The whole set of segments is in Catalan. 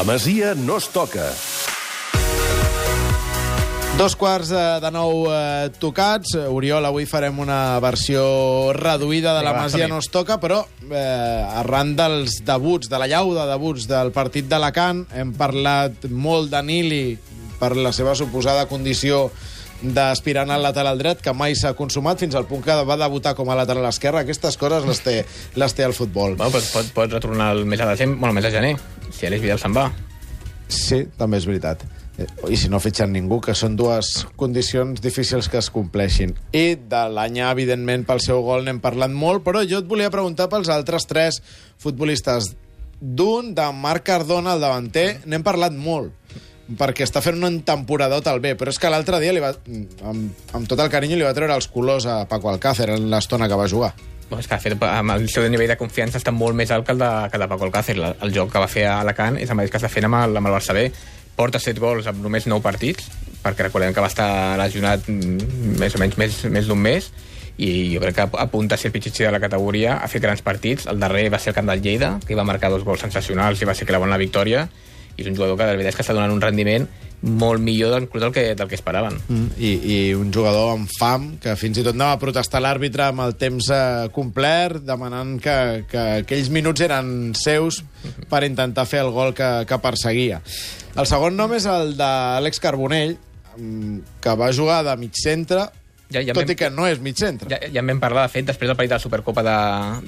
La Masia no es toca. Dos quarts de, de nou eh, tocats. Oriol, avui farem una versió reduïda de la Masia no es toca, però eh, arran dels debuts, de la llau de debuts del partit d'Alacant, hem parlat molt de Nili per la seva suposada condició d'aspirant al lateral dret, que mai s'ha consumat fins al punt que va debutar com a lateral esquerre. Aquestes coses les té, les té el futbol. Bueno, pot, pot, pot retornar el mes de desembre, bueno, el mes de gener, si Aleix Vidal se'n va. Sí, també és veritat. Eh, I si no fitxen ningú, que són dues condicions difícils que es compleixin. I de l'any, evidentment, pel seu gol n'hem parlat molt, però jo et volia preguntar pels altres tres futbolistes. D'un, de Marc Cardona, el davanter, n'hem parlat molt perquè està fent un temporadot al B, però és que l'altre dia, li va, amb, amb tot el carinyo, li va treure els colors a Paco Alcácer en l'estona que va jugar. És que, de fet, amb el seu nivell de confiança està molt més alt que el de, que el de Paco Alcácer. El, el joc que va fer a Alacant és el mateix que està fent amb el, amb el Barça B. Porta 7 gols amb només 9 partits, perquè recordem que va estar lesionat més o menys més, més d'un mes, i jo crec que apunta a ser pitxitxi de la categoria, ha fet grans partits. El darrer va ser el camp del Lleida, que va marcar dos gols sensacionals i va ser clavant la victòria, i és un jugador que de veritat és que està donant un rendiment molt millor inclús del que, del que esperaven. Mm, i, I un jugador amb fam, que fins i tot anava a protestar l'àrbitre amb el temps eh, complert, demanant que, que aquells minuts eren seus per intentar fer el gol que, que perseguia. El segon nom és el d'Àlex Carbonell, mm, que va jugar de mig centre, Ja- ja tot vam- i que no és mig centre. Ja, ja en vam parlar, de fet, després del partit de la Supercopa de,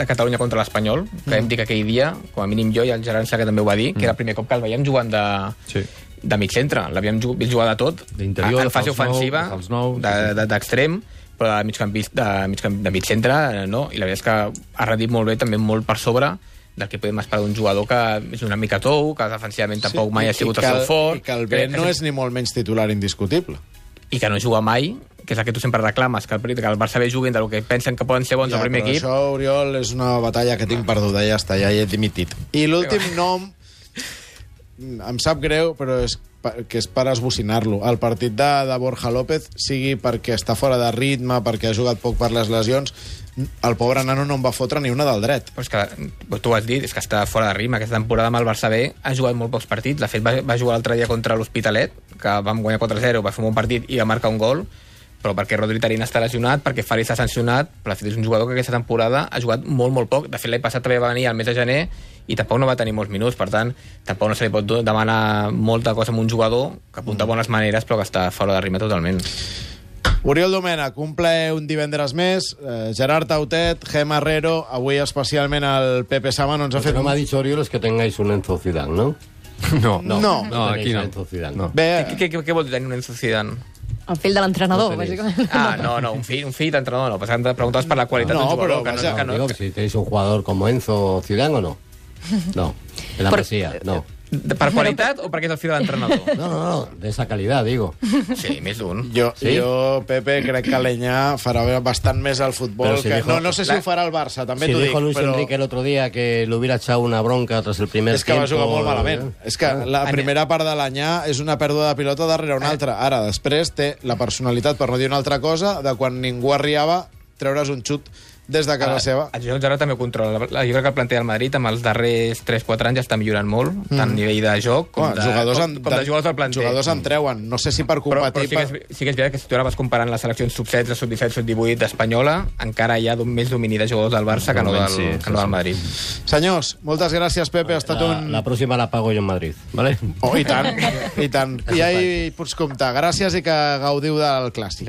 de Catalunya contra l'Espanyol, que vam dir que aquell dia, com a mínim jo i el Gerard que també ho va dir, que era el primer cop que el veiem jugant de, Sí. De mig centre. L'havíem vist jugar de tot, en fase ofensiva, de fals nou, sí, de- de- d'extrem, però de mig, campista, de, mig, camp- de mig centre, no? I la veritat és que ha rendit molt bé, també molt per sobre del que podem esperar d'un jugador que és una mica tou, que defensivament tampoc mai ha sigut el seu fort. I que el que- B no és ni molt menys titular indiscutible. i que no juga mai, que és el que tu sempre reclames, que el, que el Barça B juguin del que pensen que poden ser bons al primer però equip. això, Oriol, és una batalla que tinc perduda, ja està, ja he dimitit. I l'últim nom, em sap greu, però és que és per esbocinar-lo. El partit de, de Borja López, sigui perquè està fora de ritme, perquè ha jugat poc per les lesions, el pobre nano no en va fotre ni una del dret. Però és que, tu ho has dit, és que està fora de ritme. Aquesta temporada amb el Barça B ha jugat molt pocs partits. De fet, va, va jugar l'altre dia contra l'Hospitalet, que vam guanyar 4-0, va fer un bon partit i va marcar un gol, però perquè Rodri Tarín està lesionat, perquè Fari està sancionat, però és un jugador que aquesta temporada ha jugat molt, molt poc. De fet, l'any passat també va venir al mes de gener i tampoc no va tenir molts minuts, per tant, tampoc no se li pot demanar molta cosa a un jugador que apunta bones maneres però que està fora de ritme totalment. Oriol Domènech, un ple un divendres més. Eh, Gerard Tautet, Gem Herrero, avui especialment el Pepe Sama no ens ha Lo fet... no me ha dicho Oriol es que tengáis un Enzo Zidane, ¿no? No, No. no, No aquí tenéis no. Enzo Zidane. No. Bé, Què, què, què vol dir tenir un Enzo Zidane? El fill de l'entrenador, No bàsicament. Ah, no, no, un fill, un fill d'entrenador no. Passant de preguntes per la qualitat No, d'un jugador. però que no, vaja. que no, Digo que si tenéis un jugador como Enzo Zidane o no. No, en la Por- Masía, no. De- Per qualitat o perquè és el fill de l'entrenador? No, no, no, de esa calidad, digo. Sí, més d'un. Jo, Sí? jo, Pepe, crec que l'Enyà farà bastant més al futbol. Però si que... dijo- no, no sé si la- ho farà el Barça, també Si t'ho dic. dijo Luis però Enrique el otro día que le hubiera echado una bronca tras el primer és que tiempo... va jugar molt malament. És que la primera part de l'Anyà és una pèrdua de pilota darrere una altra. Ara, després, té la personalitat, per no dir una altra cosa, de quan ningú arribava, treure's un xut des de casa seva. El Josep Gerard també ho controla. La- Jo crec que el planter del Madrid amb els darrers 3-4 anys ja està millorant molt, tant a nivell de joc com, Home, de, jugadors com, en, com de jugadors del planter. Jugadors en treuen. No sé si per però, però competir... sí, que és, sí que és veritat que si tu ara vas comparant les seleccions sub-16, sub-17, sub-18 espanyola, encara hi ha d'un- més domini de jugadors del Barça que no del, Sí, que no del Madrid. Senyors, moltes gràcies, Pepe. Ha estat La, un... la próxima la pago yo en Madrid, ¿vale? Oh, i tant, i tant. I ja hi pots comptar. Gràcies i que gaudiu del clàssic.